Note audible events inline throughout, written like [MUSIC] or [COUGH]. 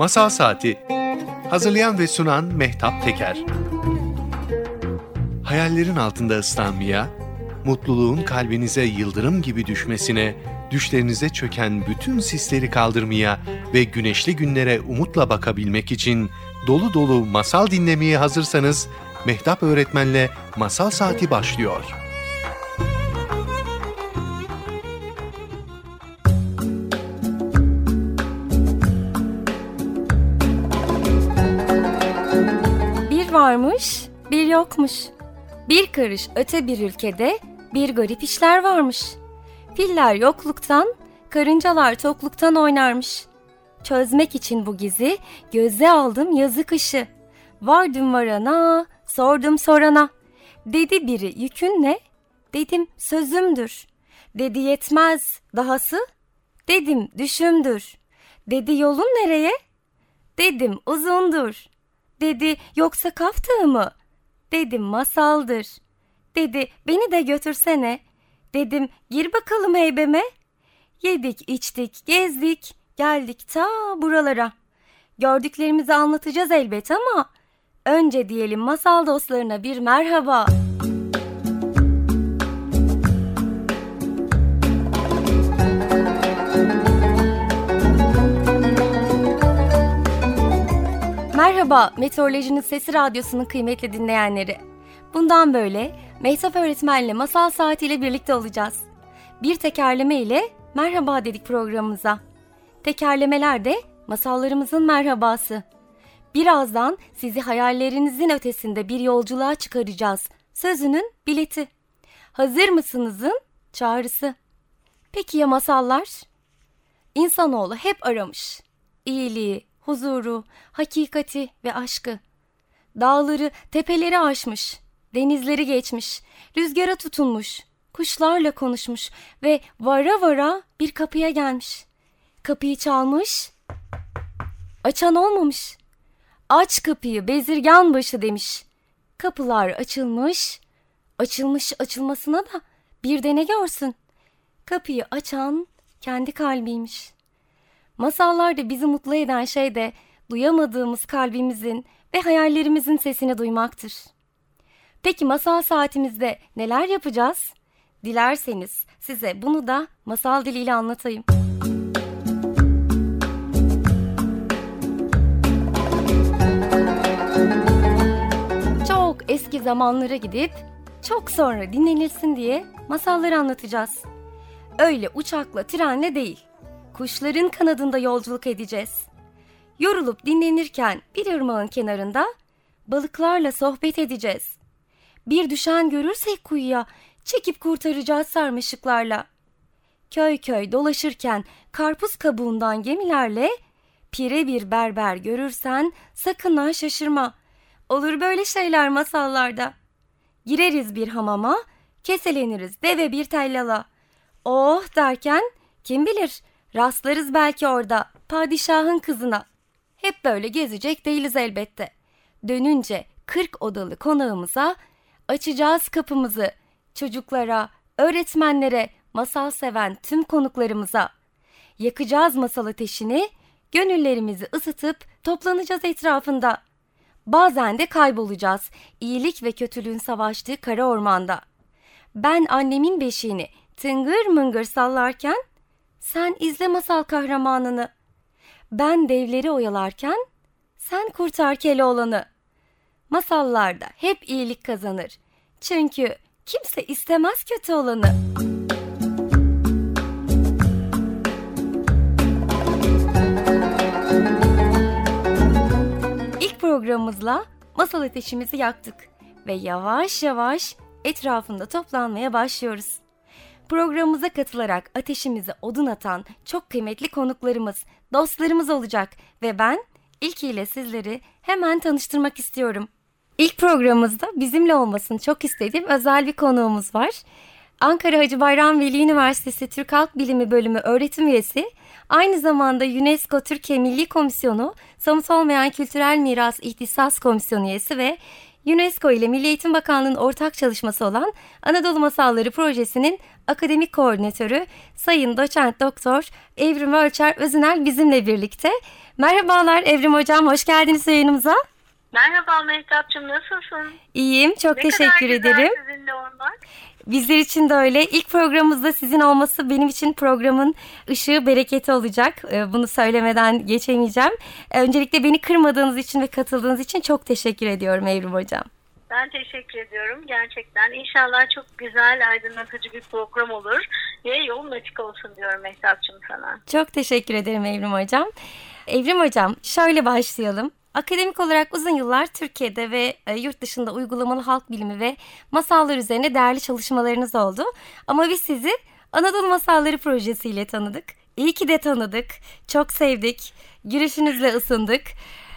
Masal Saati Hazırlayan ve sunan Mehtap Teker Hayallerin altında ıslanmaya, mutluluğun kalbinize yıldırım gibi düşmesine, düşlerinize çöken bütün sisleri kaldırmaya ve güneşli günlere umutla bakabilmek için dolu dolu masal dinlemeye hazırsanız Mehtap Öğretmen'le Masal Saati başlıyor. Varmış, bir yokmuş. Bir karış öte bir ülkede bir garip işler varmış. Filler yokluktan, karıncalar tokluktan oynarmış. Çözmek için bu gizi göze aldım yazı kışı. Vardım varana, sordum sorana. Dedi biri yükün ne? Dedim sözümdür. Dedi yetmez, dahası? Dedim düşümdür. Dedi yolun nereye? Dedim uzundur. Dedi yoksa kaftığı mı? Dedim masaldır. Dedi beni de götürsene. Dedim gir bakalım heybeme. Yedik içtik gezdik geldik ta buralara. Gördüklerimizi anlatacağız elbet ama önce diyelim masal dostlarına bir merhaba. Merhaba Meteorolojinin Sesi Radyosu'nun kıymetli dinleyenleri. Bundan böyle Mehtap Öğretmen'le Masal Saati ile birlikte olacağız. Bir tekerleme ile merhaba dedik programımıza. Tekerlemeler de masallarımızın merhabası. Birazdan sizi hayallerinizin ötesinde bir yolculuğa çıkaracağız. Sözünün bileti. Hazır mısınızın çağrısı. Peki ya masallar? İnsanoğlu hep aramış. İyiliği, huzuru, hakikati ve aşkı. Dağları, tepeleri aşmış, denizleri geçmiş, rüzgara tutunmuş, kuşlarla konuşmuş ve vara vara bir kapıya gelmiş. Kapıyı çalmış, açan olmamış. Aç kapıyı bezirgan başı demiş. Kapılar açılmış, açılmış açılmasına da bir de görsün. Kapıyı açan kendi kalbiymiş.'' Masallarda bizi mutlu eden şey de duyamadığımız kalbimizin ve hayallerimizin sesini duymaktır. Peki masal saatimizde neler yapacağız? Dilerseniz size bunu da masal diliyle anlatayım. Çok eski zamanlara gidip çok sonra dinlenirsin diye masalları anlatacağız. Öyle uçakla, trenle değil kuşların kanadında yolculuk edeceğiz. Yorulup dinlenirken bir ırmağın kenarında balıklarla sohbet edeceğiz. Bir düşen görürsek kuyuya çekip kurtaracağız sarmaşıklarla. Köy köy dolaşırken karpuz kabuğundan gemilerle pire bir berber görürsen sakın ha şaşırma. Olur böyle şeyler masallarda. Gireriz bir hamama, keseleniriz deve bir tellala. Oh derken kim bilir Rastlarız belki orada padişahın kızına. Hep böyle gezecek değiliz elbette. Dönünce kırk odalı konağımıza açacağız kapımızı çocuklara, öğretmenlere, masal seven tüm konuklarımıza. Yakacağız masal ateşini, gönüllerimizi ısıtıp toplanacağız etrafında. Bazen de kaybolacağız iyilik ve kötülüğün savaştığı kara ormanda. Ben annemin beşiğini tıngır mıngır sallarken sen izle masal kahramanını. Ben devleri oyalarken sen kurtar Keloğlan'ı. Masallarda hep iyilik kazanır. Çünkü kimse istemez kötü olanı. İlk programımızla masal ateşimizi yaktık ve yavaş yavaş etrafında toplanmaya başlıyoruz. Programımıza katılarak ateşimize odun atan çok kıymetli konuklarımız, dostlarımız olacak ve ben ilkiyle sizleri hemen tanıştırmak istiyorum. İlk programımızda bizimle olmasını çok istediğim özel bir konuğumuz var. Ankara Hacı Bayram Veli Üniversitesi Türk Halk Bilimi Bölümü öğretim üyesi, aynı zamanda UNESCO Türkiye Milli Komisyonu, Somut Olmayan Kültürel Miras İhtisas Komisyonu üyesi ve UNESCO ile Milli Eğitim Bakanlığı'nın ortak çalışması olan Anadolu Masalları Projesi'nin akademik koordinatörü Sayın Doçent Doktor Evrim Ölçer Özünel bizimle birlikte. Merhabalar Evrim Hocam, hoş geldiniz yayınımıza. Merhaba Mehtapçığım, nasılsın? İyiyim, çok ne teşekkür kadar ederim. güzel sizinle olmak. Bizler için de öyle. İlk programımızda sizin olması benim için programın ışığı, bereketi olacak. Ee, Bunu söylemeden geçemeyeceğim. Ee, Öncelikle beni kırmadığınız için ve katıldığınız için çok teşekkür ediyorum Evrim Hocam. Ben teşekkür ediyorum gerçekten. İnşallah çok güzel, aydınlatıcı bir program olur ve yolun açık olsun diyorum Mehtapçığım sana. Çok teşekkür ederim Evrim Hocam. Evrim Hocam şöyle başlayalım. Akademik olarak uzun yıllar Türkiye'de ve e, yurt dışında uygulamalı halk bilimi ve masallar üzerine değerli çalışmalarınız oldu. Ama biz sizi Anadolu Masalları projesiyle tanıdık. İyi ki de tanıdık. Çok sevdik. Gülüşünüzle ısındık.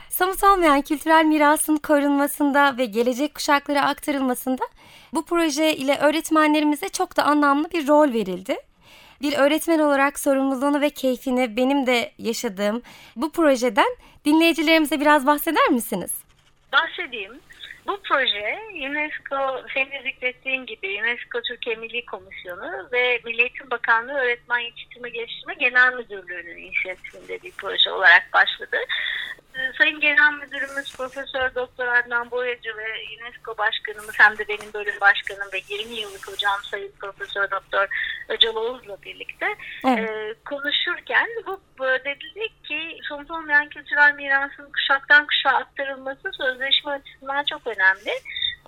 Somut olmayan kültürel mirasın korunmasında ve gelecek kuşaklara aktarılmasında bu proje ile öğretmenlerimize çok da anlamlı bir rol verildi. Bir öğretmen olarak sorumluluğunu ve keyfini benim de yaşadığım bu projeden dinleyicilerimize biraz bahseder misiniz? Bahsedeyim. Bu proje UNESCO, senin zikrettiğin gibi UNESCO Türkiye Milli Komisyonu ve Milli Eğitim Bakanlığı Öğretmen Yetiştirme Geliştirme Genel Müdürlüğü'nün inisiyatifinde bir proje olarak başladı. Ee, Sayın Genel Müdürümüz Profesör Doktor Adnan Boyacı ve UNESCO Başkanımız hem de benim bölüm başkanım ve 20 yıllık hocam Sayın Profesör Doktor Öcal Oğuz'la birlikte Evet. e, konuşurken bu dedik ki somut olmayan kültürel mirasın kuşaktan kuşağa aktarılması sözleşme açısından çok önemli.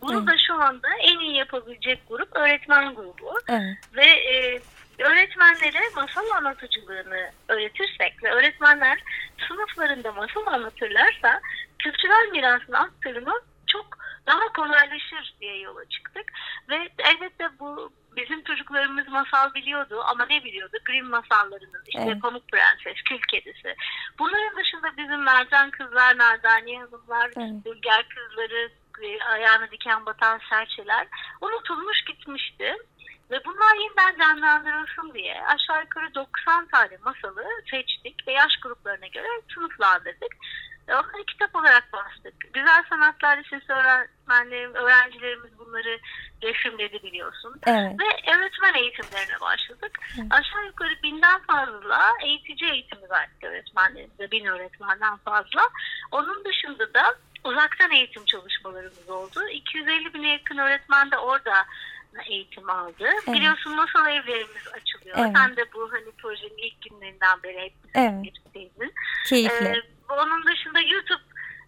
Bunu Evet. da şu anda en iyi yapabilecek grup öğretmen grubu Evet. ve e, öğretmenlere masal anlatıcılığını öğretirsek ve öğretmenler sınıflarında masal anlatırlarsa kültürel mirasın aktarımı çok daha kolaylaşır diye yola çıktık ve elbette bu bizim çocuklarımız masal biliyordu ama ne biliyordu? Grimm masallarının işte Evet. Pamuk Prenses, Kül Kedisi. Bunların dışında bizim Mercan Kızlar, Nardaniye Hanımlar, Evet. Kızları, ayağını diken batan serçeler unutulmuş gitmişti. Ve bunlar yeniden canlandırılsın diye aşağı yukarı 90 tane masalı seçtik ve yaş gruplarına göre sınıflandırdık. Onları kitap olarak bastık. Güzel Sanatlar Lisesi öğretmenlerim, öğrencilerimiz bunları resimledi biliyorsun. Evet. Ve öğretmen eğitimlerine başladık. Aşağı yukarı binden fazla eğitici eğitimi verdik öğretmenlerimize. Bin öğretmenden fazla. Onun dışında da uzaktan eğitim çalışmalarımız oldu. 250 bine yakın öğretmen de orada eğitim aldı. Biliyorsun masal evlerimiz açılıyor. Evet. Sen de bu hani projenin ilk günlerinden beri hep Evet. birlikteydin. Keyifli. Ee, onun dışında YouTube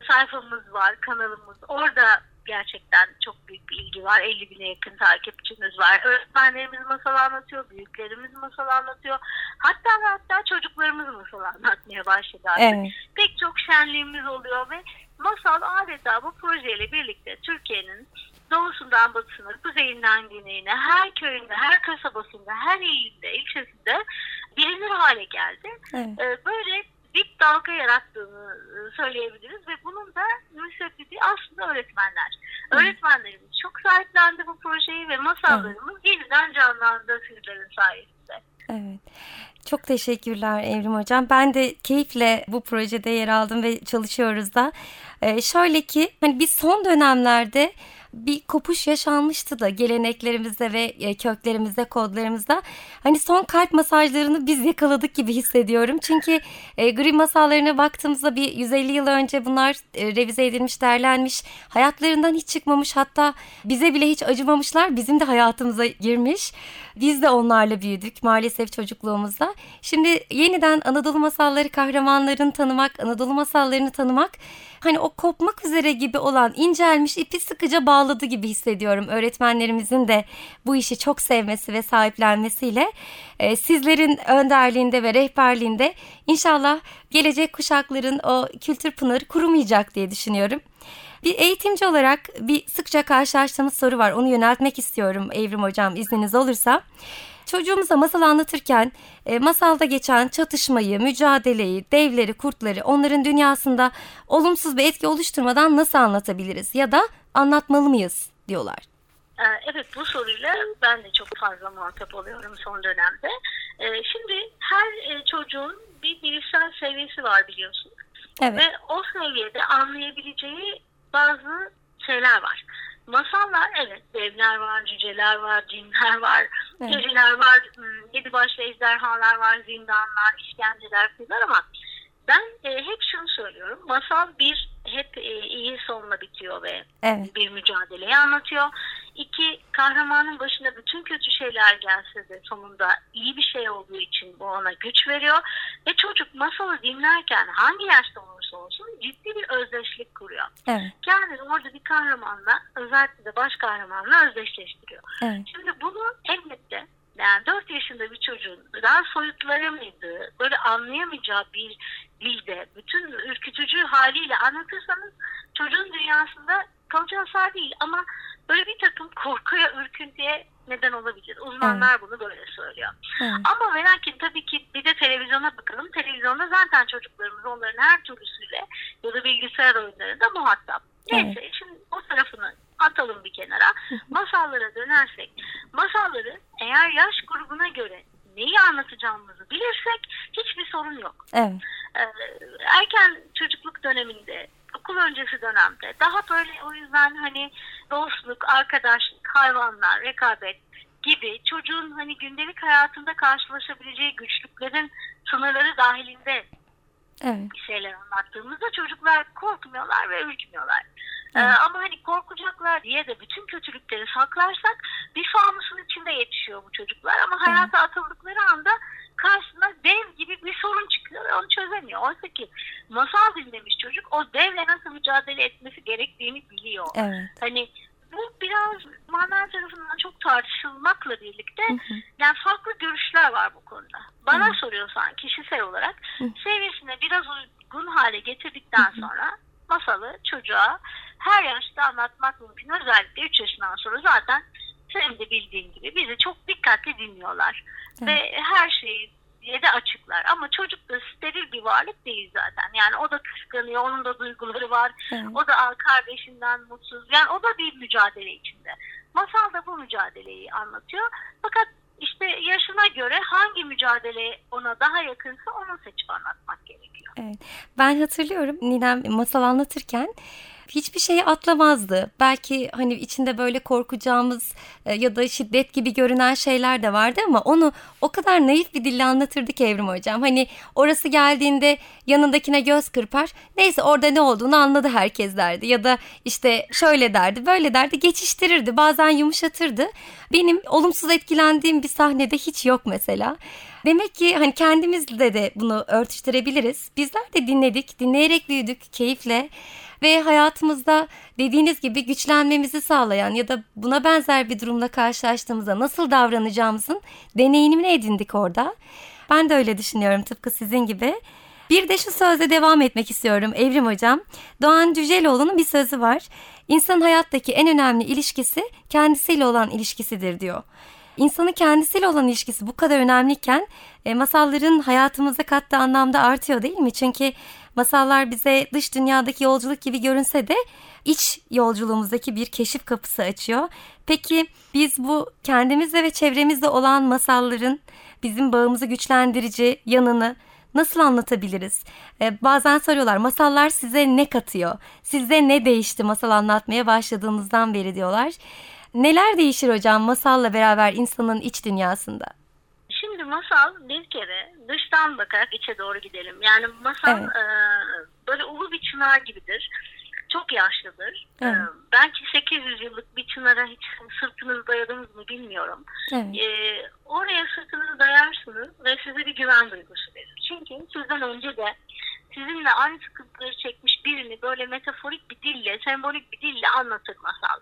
sayfamız var, kanalımız. Orada gerçekten çok büyük bir ilgi var. 50 bine yakın takipçimiz var. Öğretmenlerimiz masal anlatıyor, büyüklerimiz masal anlatıyor. Hatta hatta çocuklarımız masal anlatmaya başladı artık. Evet. Pek çok şenliğimiz oluyor ve masal adeta bu projeyle birlikte Türkiye'nin doğusundan batısına, kuzeyinden güneyine, her köyünde, her kasabasında, her ilinde, ilçesinde bilinir hale geldi. Evet. Ee, böyle bir dalga yarattığını e, söyleyebiliriz ve bunun da müsebbibi aslında öğretmenler. Öğretmenlerimiz çok sahiplendi bu projeyi ve masallarımız yeniden canlandı sizlerin sayesinde. Evet. Çok teşekkürler Evrim Hocam. Ben de keyifle bu projede yer aldım ve çalışıyoruz da. Ee, şöyle ki hani biz son dönemlerde bir kopuş yaşanmıştı da geleneklerimizde ve e, köklerimizde, kodlarımızda. Hani son kalp masajlarını biz yakaladık gibi hissediyorum. Çünkü e, Grimm masallarına baktığımızda bir 150 yıl önce bunlar e, revize edilmiş, derlenmiş. Hayatlarından hiç çıkmamış hatta bize bile hiç acımamışlar. Bizim de hayatımıza girmiş. Biz de onlarla büyüdük maalesef çocukluğumuzda. Şimdi yeniden Anadolu masalları kahramanlarını tanımak, Anadolu masallarını tanımak hani o kopmak üzere gibi olan incelmiş ipi sıkıca bağladı gibi hissediyorum. Öğretmenlerimizin de bu işi çok sevmesi ve sahiplenmesiyle e, sizlerin önderliğinde ve rehberliğinde inşallah gelecek kuşakların o kültür pınarı kurumayacak diye düşünüyorum. Bir eğitimci olarak bir sıkça karşılaştığımız soru var. Onu yöneltmek istiyorum Evrim Hocam izniniz olursa. Çocuğumuza masal anlatırken e, masalda geçen çatışmayı, mücadeleyi, devleri, kurtları onların dünyasında olumsuz bir etki oluşturmadan nasıl anlatabiliriz ya da anlatmalı mıyız diyorlar. Ee, Evet bu soruyla ben de çok fazla muhatap oluyorum son dönemde. Ee, Şimdi her e, çocuğun bir bilişsel seviyesi var biliyorsun. Evet. Ve o seviyede anlayabileceği bazı şeyler var. Masallar evet devler var, cüceler var, cinler var, evet. periler var, hmm, yedi başlı ejderhalar var, zindanlar, işkenceler falan ama ben e, hep şunu söylüyorum. Masal bir hep e, iyi sonla bitiyor ve evet. bir mücadeleyi anlatıyor. İki, kahramanın başına bütün kötü şeyler gelse de sonunda iyi bir şey olduğu için bu ona güç veriyor. Ve çocuk masalı dinlerken hangi yaşta olursa olsun ciddi bir özdeşlik kuruyor. Evet. Kendini orada bir kahramanla özellikle de baş kahramanla özdeşleştiriyor. Evet. Şimdi bunu elbette yani 4 yaşında bir çocuğun daha soyutlayamaydığı, böyle anlayamayacağı bir dilde bütün ürkütücü haliyle anlatırsanız çocuğun dünyasında kalıcı hasar değil ama böyle bir takım korkuya, ürküntüye neden olabilir. Uzmanlar evet. bunu böyle söylüyor. Evet. Ama ve lakin tabii ki bir de televizyona bakalım. Televizyonda zaten çocuklarımız onların her türlüsüyle ya da bilgisayar oyunlarında muhatap. Neyse evet. şimdi o tarafını atalım bir kenara. Masallara dönersek, masalları eğer yaş grubuna göre neyi anlatacağımızı bilirsek hiçbir sorun yok. Evet. Ee, erken çocukluk döneminde, okul öncesi dönemde daha böyle o yüzden hani dostluk, arkadaşlık, hayvanlar, rekabet gibi çocuğun hani gündelik hayatında karşılaşabileceği güçlüklerin sınırları dahilinde evet. bir şeyler anlattığımızda çocuklar korkmuyorlar ve ürkmüyorlar. Ee, ama hani korkacaklar diye de bütün kötülükleri saklarsak bir fanusun içinde yetişiyor bu çocuklar ama hayata atıldıkları anda karşısına dev gibi bir sorun çıkıyor ve onu çözemiyor. Oysa ki masal dinlemiş çocuk o devle nasıl mücadele etmesi gerektiğini biliyor. Evet. Hani bu biraz uzmanlar tarafından çok tartışılmakla birlikte hı hı. yani farklı görüşler var bu konuda. Bana hı. soruyorsan kişisel olarak hı. seviyesine biraz uygun hale getirdikten hı hı. sonra masalı çocuğa her yaşta anlatmak mümkün. Özellikle 3 yaşından sonra zaten senin de bildiğin gibi bizi çok dikkatli dinliyorlar. Evet. Ve her şeyi de açıklar. Ama çocuk da steril bir varlık değil zaten. Yani o da kıskanıyor, onun da duyguları var. Evet. O da kardeşinden mutsuz. Yani o da bir mücadele içinde. Masal da bu mücadeleyi anlatıyor. Fakat işte yaşına göre hangi mücadele ona daha yakınsa onu seçip anlatmak gerekiyor. Evet. Ben hatırlıyorum Ninem masal anlatırken hiçbir şeyi atlamazdı. Belki hani içinde böyle korkacağımız e, ya da şiddet gibi görünen şeyler de vardı ama onu o kadar naif bir dille anlatırdı ki Evrim Hocam. Hani orası geldiğinde yanındakine göz kırpar. Neyse orada ne olduğunu anladı herkes derdi. Ya da işte şöyle derdi böyle derdi geçiştirirdi. Bazen yumuşatırdı. Benim olumsuz etkilendiğim bir sahnede hiç yok mesela. Demek ki hani kendimizle de bunu örtüştürebiliriz. Bizler de dinledik, dinleyerek büyüdük keyifle ve hayatımızda dediğiniz gibi güçlenmemizi sağlayan ya da buna benzer bir durumla karşılaştığımızda nasıl davranacağımızın deneyimini edindik orada. Ben de öyle düşünüyorum tıpkı sizin gibi. Bir de şu sözle devam etmek istiyorum Evrim Hocam. Doğan Cüceloğlu'nun bir sözü var. İnsan hayattaki en önemli ilişkisi kendisiyle olan ilişkisidir diyor. İnsanın kendisiyle olan ilişkisi bu kadar önemliyken e, masalların hayatımıza kattığı anlamda artıyor değil mi? Çünkü Masallar bize dış dünyadaki yolculuk gibi görünse de iç yolculuğumuzdaki bir keşif kapısı açıyor. Peki biz bu kendimizle ve çevremizde olan masalların bizim bağımızı güçlendirici yanını nasıl anlatabiliriz? Ee, bazen soruyorlar masallar size ne katıyor? Sizde ne değişti masal anlatmaya başladığınızdan beri diyorlar. Neler değişir hocam masalla beraber insanın iç dünyasında? Masal bir kere dıştan bakarak içe doğru gidelim. Yani masal evet. e, böyle ulu bir çınar gibidir. Çok yaşlıdır. Evet. E, belki 800 yıllık bir çınara hiç sırtınızı dayadınız mı bilmiyorum. Evet. E, oraya sırtınızı dayarsınız ve size bir güven duygusu verir. Çünkü sizden önce de sizinle aynı sıkıntıları çekmiş birini böyle metaforik bir dille, sembolik bir dille anlatır masal.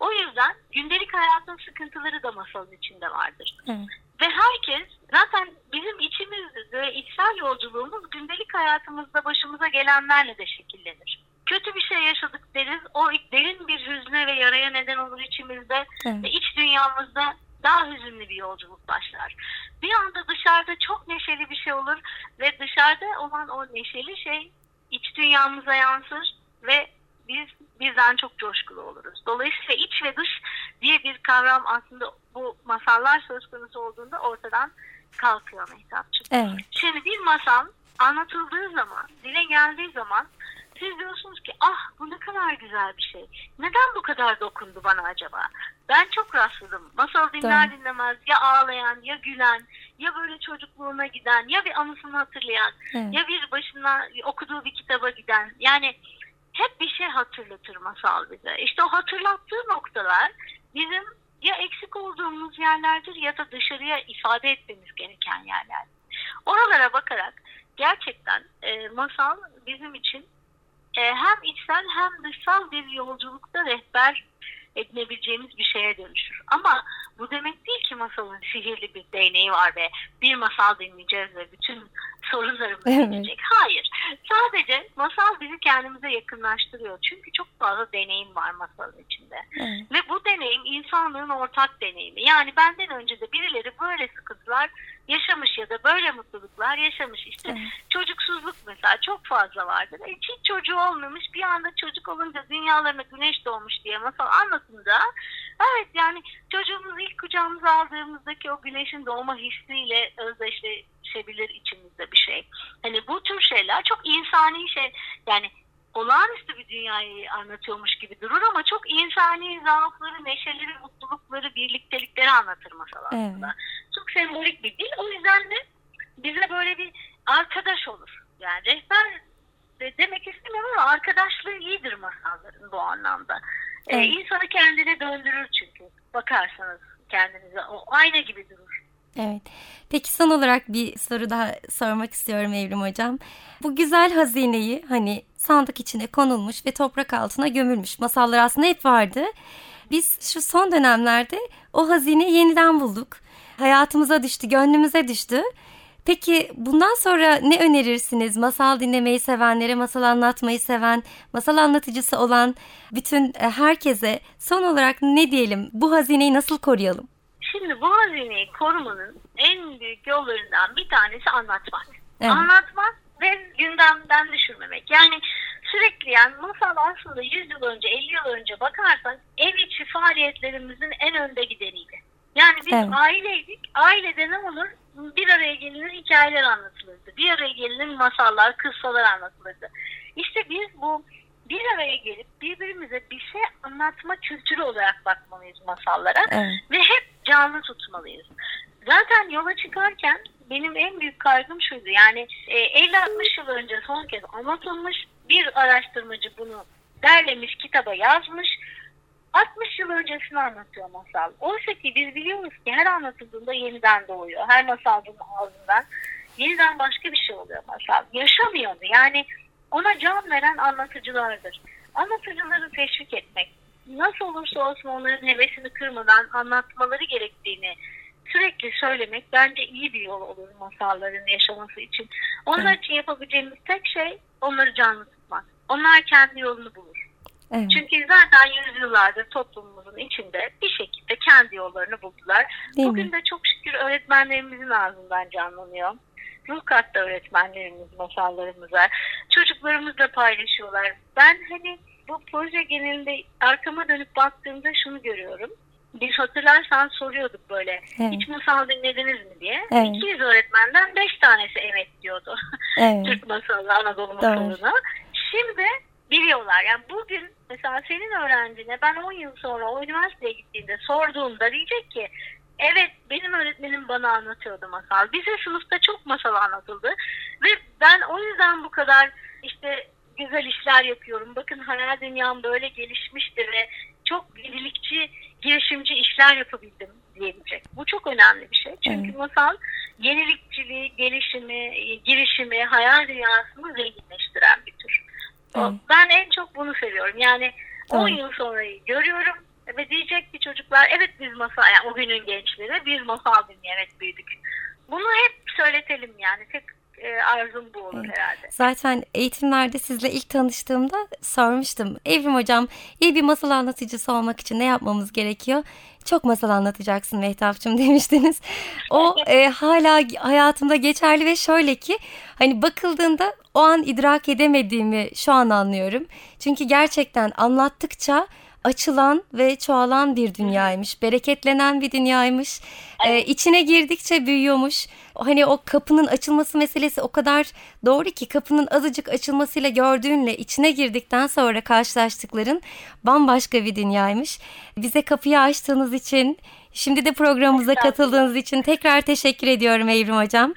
O yüzden gündelik hayatın sıkıntıları da masalın içinde vardır. Evet. Ve herkes zaten bizim içimizde ve içsel yolculuğumuz gündelik hayatımızda başımıza gelenlerle de şekillenir. Kötü bir şey yaşadık deriz. O derin bir hüzne ve yaraya neden olur içimizde. Evet. Ve iç dünyamızda daha hüzünlü bir yolculuk başlar. Bir anda dışarıda çok neşeli bir şey olur ve dışarıda olan o neşeli şey iç dünyamıza yansır ve biz bizden çok coşkulu oluruz. Dolayısıyla iç ve dış diye bir kavram aslında bu masallar söz konusu olduğunda ortadan kalkıyor Mehtapçığım. Evet. Şimdi bir masal anlatıldığı zaman, dile geldiği zaman siz diyorsunuz ki ah bu ne kadar güzel bir şey. Neden bu kadar dokundu bana acaba? Ben çok rastladım. Masal dinler Doğru. dinlemez ya ağlayan ya gülen ya böyle çocukluğuna giden ya bir anısını hatırlayan evet. ya bir başına okuduğu bir kitaba giden. Yani hep bir şey hatırlatır masal bize. İşte o hatırlattığı noktalar bizim ya eksik olduğumuz yerlerdir ya da dışarıya ifade etmemiz gereken yerler. Oralara bakarak gerçekten e, masal bizim için e, hem içsel hem dışsal bir yolculukta rehber edinebileceğimiz bir şeye dönüşür. Ama bu demek değil ki masalın sihirli bir değneği var ve bir masal dinleyeceğiz ve bütün sorunlarımız evet. Hayır. Sadece masal bizi kendimize yakınlaştırıyor. Çünkü çok fazla deneyim var masalın içinde. Evet. Ve bu deneyim insanlığın ortak deneyimi. Yani benden önce de birileri böyle sıkıntılar yaşamış ya da böyle mutluluklar yaşamış. İşte evet. çocuksuzluk mesela çok fazla vardır. E, hiç çocuğu olmamış bir anda çocuk olunca dünyalarına güneş doğmuş diye masal anlatınca evet yani çocuğumuzu ilk kucağımıza aldığımızdaki o güneşin doğma hissiyle özdeşleşebilir içimizde bir şey. Hani bu tür şeyler çok insani şey yani olağanüstü bir dünyayı anlatıyormuş gibi durur ama çok insani zaafları, neşeleri, mutlulukları, birliktelikleri anlatır masal aslında. Evet. Çok sembolik bir dil. O yüzden de bize böyle bir arkadaş olur. Yani rehber de demek istemiyorum ama arkadaşlığı iyidir masalların bu anlamda. Ee, evet. Ee, insanı kendine döndürür çünkü. Bakarsanız kendinize o ayna gibi durur. Evet. Peki son olarak bir soru daha sormak istiyorum Evrim Hocam. Bu güzel hazineyi hani sandık içine konulmuş ve toprak altına gömülmüş masallar aslında hep vardı. Biz şu son dönemlerde o hazineyi yeniden bulduk. Hayatımıza düştü, gönlümüze düştü. Peki bundan sonra ne önerirsiniz? Masal dinlemeyi sevenlere, masal anlatmayı seven, masal anlatıcısı olan bütün e, herkese son olarak ne diyelim? Bu hazineyi nasıl koruyalım? Şimdi bu hazineyi korumanın en büyük yollarından bir tanesi anlatmak. Evet. Anlatmak ve gündemden düşürmemek. Yani sürekli yani masal aslında 100 yıl önce 50 yıl önce bakarsan ev içi faaliyetlerimizin en önde gideniydi. Yani biz evet. aileydik. Ailede ne olur? Bir araya gelinir hikayeler anlatılırdı. Bir araya gelinir masallar, kıssalar anlatılırdı. İşte biz bu bir araya gelip birbirimize bir şey anlatma kültürü olarak bakmalıyız masallara. Evet. Ve hep canlı tutmalıyız. Zaten yola çıkarken benim en büyük kaygım şuydu. Yani e, 50-60 yıl önce son kez anlatılmış bir araştırmacı bunu derlemiş, kitaba yazmış. 60 yıl öncesini anlatıyor masal. Oysa ki biz biliyoruz ki her anlatıldığında yeniden doğuyor. Her masalın ağzından yeniden başka bir şey oluyor masal. Yaşamıyordu. Yani ona can veren anlatıcılardır. Anlatıcıları teşvik etmek, nasıl olursa olsun onların hevesini kırmadan anlatmaları gerektiğini sürekli söylemek bence iyi bir yol olur masalların yaşaması için. Onlar evet. için yapabileceğimiz tek şey onları canlı tutmak. Onlar kendi yolunu bulur. Evet. Çünkü zaten yüzyıllardır toplumumuzun içinde bir şekilde kendi yollarını buldular. Değil Bugün mi? de çok şükür öğretmenlerimizin ağzından canlanıyor. Ruh katta öğretmenlerimiz masallarımıza. Çocuklarımızla paylaşıyorlar. Ben hani bu proje genelinde arkama dönüp baktığımda şunu görüyorum biz hatırlarsan soruyorduk böyle evet. hiç masal dinlediniz mi diye. Evet. 200 öğretmenden 5 tanesi evet diyordu. [LAUGHS] Evet. Türk masalı, Anadolu masalına. Şimdi biliyorlar. Yani bugün mesela senin öğrencine ben 10 yıl sonra o üniversiteye gittiğinde sorduğumda diyecek ki evet benim öğretmenim bana anlatıyordu masal. Bize sınıfta çok masal anlatıldı ve ben o yüzden bu kadar işte güzel işler yapıyorum. Bakın hayal dünyam böyle gelişmişti ve çok yenilikçi, girişimci işler yapabildim diyebilecek. Bu çok önemli bir şey. Çünkü evet. masal yenilikçiliği, gelişimi, girişimi, hayal dünyasını zenginleştiren bir tür. Evet. Ben en çok bunu seviyorum. Yani 10 evet. yıl sonrayı görüyorum ve diyecek ki çocuklar evet biz masal, yani o günün gençleri biz masal dinleyerek büyüdük. Bunu hep söyletelim yani. Tek e, arzum bu olur herhalde. Zaten eğitimlerde sizle ilk tanıştığımda sormuştum. Evrim Hocam iyi bir masal anlatıcısı olmak için ne yapmamız gerekiyor? Çok masal anlatacaksın Mehtapçım [LAUGHS] demiştiniz. O e, hala hayatımda geçerli ve şöyle ki hani bakıldığında o an idrak edemediğimi şu an anlıyorum. Çünkü gerçekten anlattıkça açılan ve çoğalan bir dünyaymış. Bereketlenen bir dünyaymış. Ee, içine girdikçe büyüyormuş. Hani o kapının açılması meselesi o kadar doğru ki kapının azıcık açılmasıyla gördüğünle içine girdikten sonra karşılaştıkların bambaşka bir dünyaymış. Bize kapıyı açtığınız için, şimdi de programımıza katıldığınız için tekrar teşekkür ediyorum Evrim Hocam.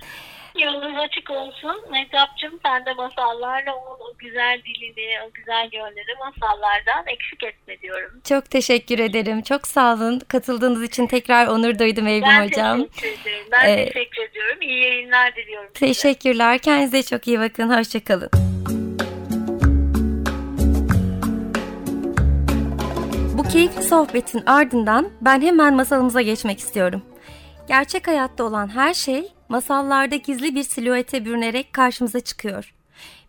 Yolunuz açık olsun. Mehtapçım sen de masallarla o, o güzel dilini, o güzel yönleri masallardan eksik etme diyorum. Çok teşekkür ederim. Çok sağ olun. Katıldığınız için tekrar onur duydum Evrim ben Hocam. teşekkür ederim. Ben Ee, teşekkür ediyorum. İyi yayınlar diliyorum size. Teşekkürler. Kendinize çok iyi bakın. Hoşçakalın. Bu keyifli sohbetin ardından ben hemen masalımıza geçmek istiyorum. Gerçek hayatta olan her şey masallarda gizli bir silüete bürünerek karşımıza çıkıyor.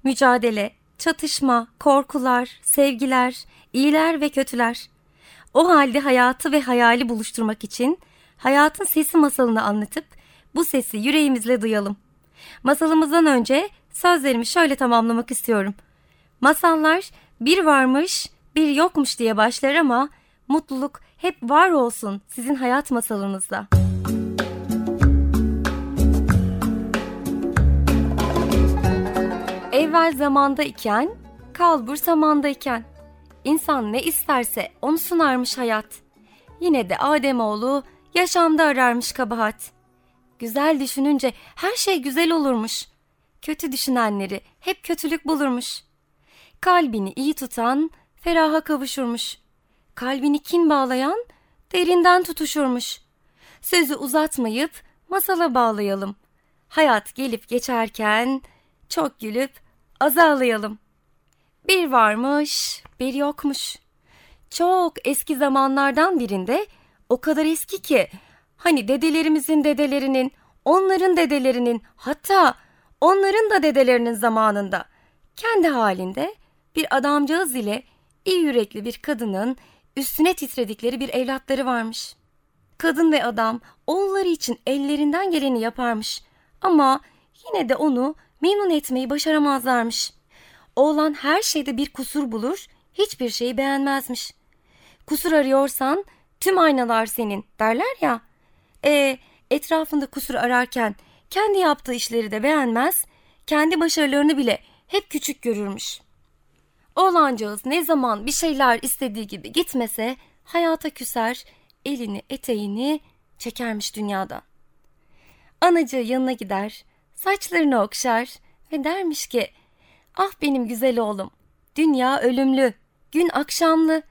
Mücadele, çatışma, korkular, sevgiler, iyiler ve kötüler. O halde hayatı ve hayali buluşturmak için hayatın sesi masalını anlatıp bu sesi yüreğimizle duyalım. Masalımızdan önce sözlerimi şöyle tamamlamak istiyorum. Masallar bir varmış, bir yokmuş diye başlar ama mutluluk hep var olsun sizin hayat masalınızda. Evvel zamanda iken, kalbur samandayken. İnsan ne isterse onu sunarmış hayat. Yine de Ademoğlu yaşamda ararmış kabahat. Güzel düşününce her şey güzel olurmuş. Kötü düşünenleri hep kötülük bulurmuş. Kalbini iyi tutan feraha kavuşurmuş. Kalbini kin bağlayan derinden tutuşurmuş. Sözü uzatmayıp masala bağlayalım. Hayat gelip geçerken çok gülüp az ağlayalım. Bir varmış, bir yokmuş. Çok eski zamanlardan birinde o kadar eski ki hani dedelerimizin dedelerinin, onların dedelerinin hatta onların da dedelerinin zamanında kendi halinde bir adamcağız ile iyi yürekli bir kadının üstüne titredikleri bir evlatları varmış. Kadın ve adam oğulları için ellerinden geleni yaparmış ama yine de onu memnun etmeyi başaramazlarmış. Oğlan her şeyde bir kusur bulur, hiçbir şeyi beğenmezmiş. Kusur arıyorsan tüm aynalar senin derler ya. E etrafında kusur ararken kendi yaptığı işleri de beğenmez, kendi başarılarını bile hep küçük görürmüş. Oğlancağız ne zaman bir şeyler istediği gibi gitmese hayata küser, elini eteğini çekermiş dünyadan. Anacığı yanına gider, saçlarını okşar ve dermiş ki Ah benim güzel oğlum, dünya ölümlü, gün akşamlı,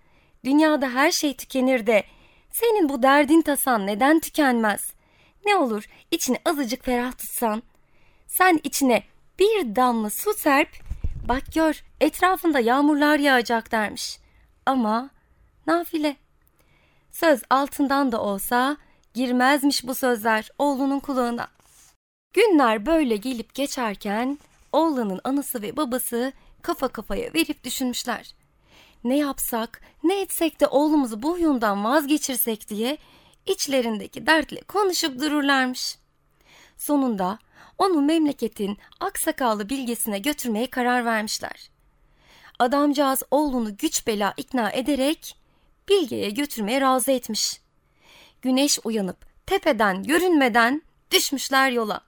dünyada her şey tükenir de senin bu derdin tasan neden tükenmez? Ne olur içini azıcık ferah tutsan. Sen içine bir damla su serp, bak gör etrafında yağmurlar yağacak dermiş. Ama nafile. Söz altından da olsa girmezmiş bu sözler oğlunun kulağına. Günler böyle gelip geçerken oğlanın anası ve babası kafa kafaya verip düşünmüşler. Ne yapsak, ne etsek de oğlumuzu bu huyundan vazgeçirsek diye içlerindeki dertle konuşup dururlarmış. Sonunda onu memleketin aksakallı bilgesine götürmeye karar vermişler. Adamcağız oğlunu güç bela ikna ederek bilgeye götürmeye razı etmiş. Güneş uyanıp tepeden görünmeden düşmüşler yola.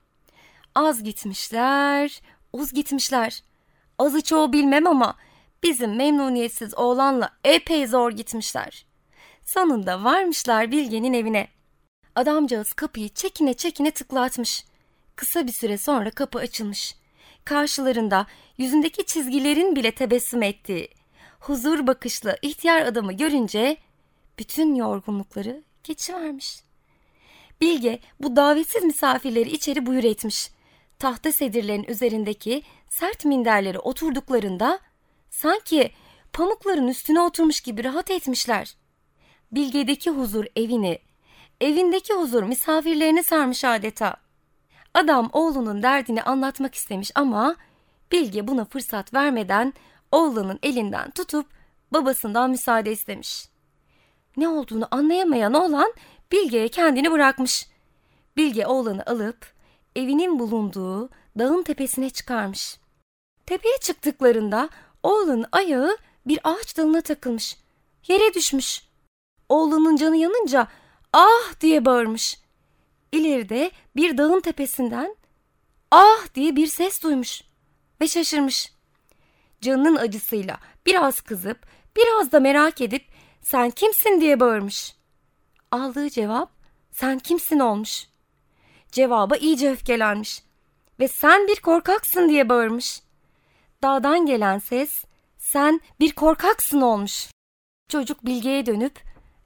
Az gitmişler, uz gitmişler. Azı çoğu bilmem ama bizim memnuniyetsiz oğlanla epey zor gitmişler. Sonunda varmışlar Bilge'nin evine. Adamcağız kapıyı çekine çekine tıklatmış. Kısa bir süre sonra kapı açılmış. Karşılarında yüzündeki çizgilerin bile tebessüm ettiği, huzur bakışlı ihtiyar adamı görünce bütün yorgunlukları geçivermiş. Bilge bu davetsiz misafirleri içeri buyur etmiş. Tahta sedirlerin üzerindeki sert minderlere oturduklarında sanki pamukların üstüne oturmuş gibi rahat etmişler. Bilge'deki huzur evini, evindeki huzur misafirlerini sarmış adeta. Adam oğlunun derdini anlatmak istemiş ama Bilge buna fırsat vermeden oğlunun elinden tutup babasından müsaade istemiş. Ne olduğunu anlayamayan oğlan Bilge'ye kendini bırakmış. Bilge oğlanı alıp evinin bulunduğu dağın tepesine çıkarmış. Tepeye çıktıklarında oğlanın ayağı bir ağaç dalına takılmış. yere düşmüş. Oğlunun canı yanınca ah diye bağırmış. İleride bir dağın tepesinden ah diye bir ses duymuş ve şaşırmış. Canının acısıyla biraz kızıp biraz da merak edip sen kimsin diye bağırmış. Aldığı cevap sen kimsin olmuş. Cevaba iyice öfkelenmiş ve sen bir korkaksın diye bağırmış. Dağdan gelen ses sen bir korkaksın olmuş. Çocuk Bilge'ye dönüp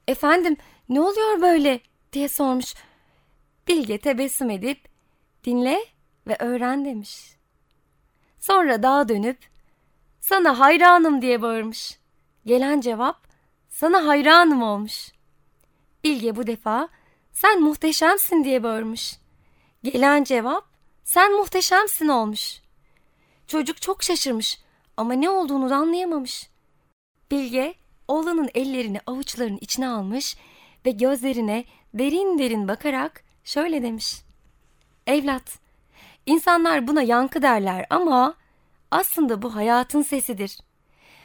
efendim ne oluyor böyle diye sormuş. Bilge tebessüm edip dinle ve öğren demiş. Sonra dağa dönüp sana hayranım diye bağırmış. Gelen cevap sana hayranım olmuş. Bilge bu defa sen muhteşemsin diye bağırmış. Gelen cevap sen muhteşemsin olmuş. Çocuk çok şaşırmış ama ne olduğunu da anlayamamış. Bilge oğlanın ellerini avuçlarının içine almış ve gözlerine derin derin bakarak şöyle demiş. Evlat, insanlar buna yankı derler ama aslında bu hayatın sesidir.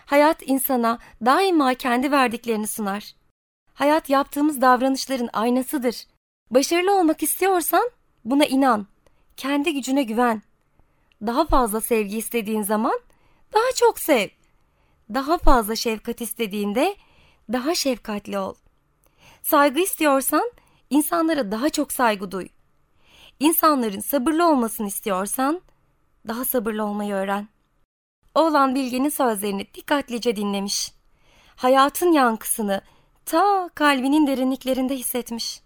Hayat insana daima kendi verdiklerini sunar. Hayat yaptığımız davranışların aynasıdır. Başarılı olmak istiyorsan buna inan. Kendi gücüne güven. Daha fazla sevgi istediğin zaman daha çok sev. Daha fazla şefkat istediğinde daha şefkatli ol. Saygı istiyorsan insanlara daha çok saygı duy. İnsanların sabırlı olmasını istiyorsan daha sabırlı olmayı öğren. Oğlan Bilge'nin sözlerini dikkatlice dinlemiş. Hayatın yankısını ta kalbinin derinliklerinde hissetmiş.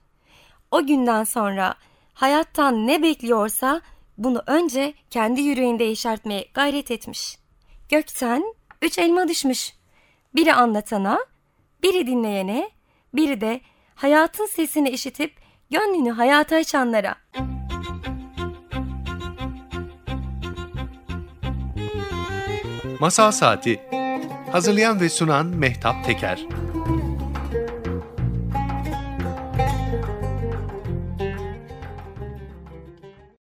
O günden sonra hayattan ne bekliyorsa bunu önce kendi yüreğinde yeşertmeye gayret etmiş. Gökten üç elma düşmüş. Biri anlatana, biri dinleyene, biri de hayatın sesini işitip gönlünü hayata açanlara. Masal Saati Hazırlayan ve sunan Mehtap Teker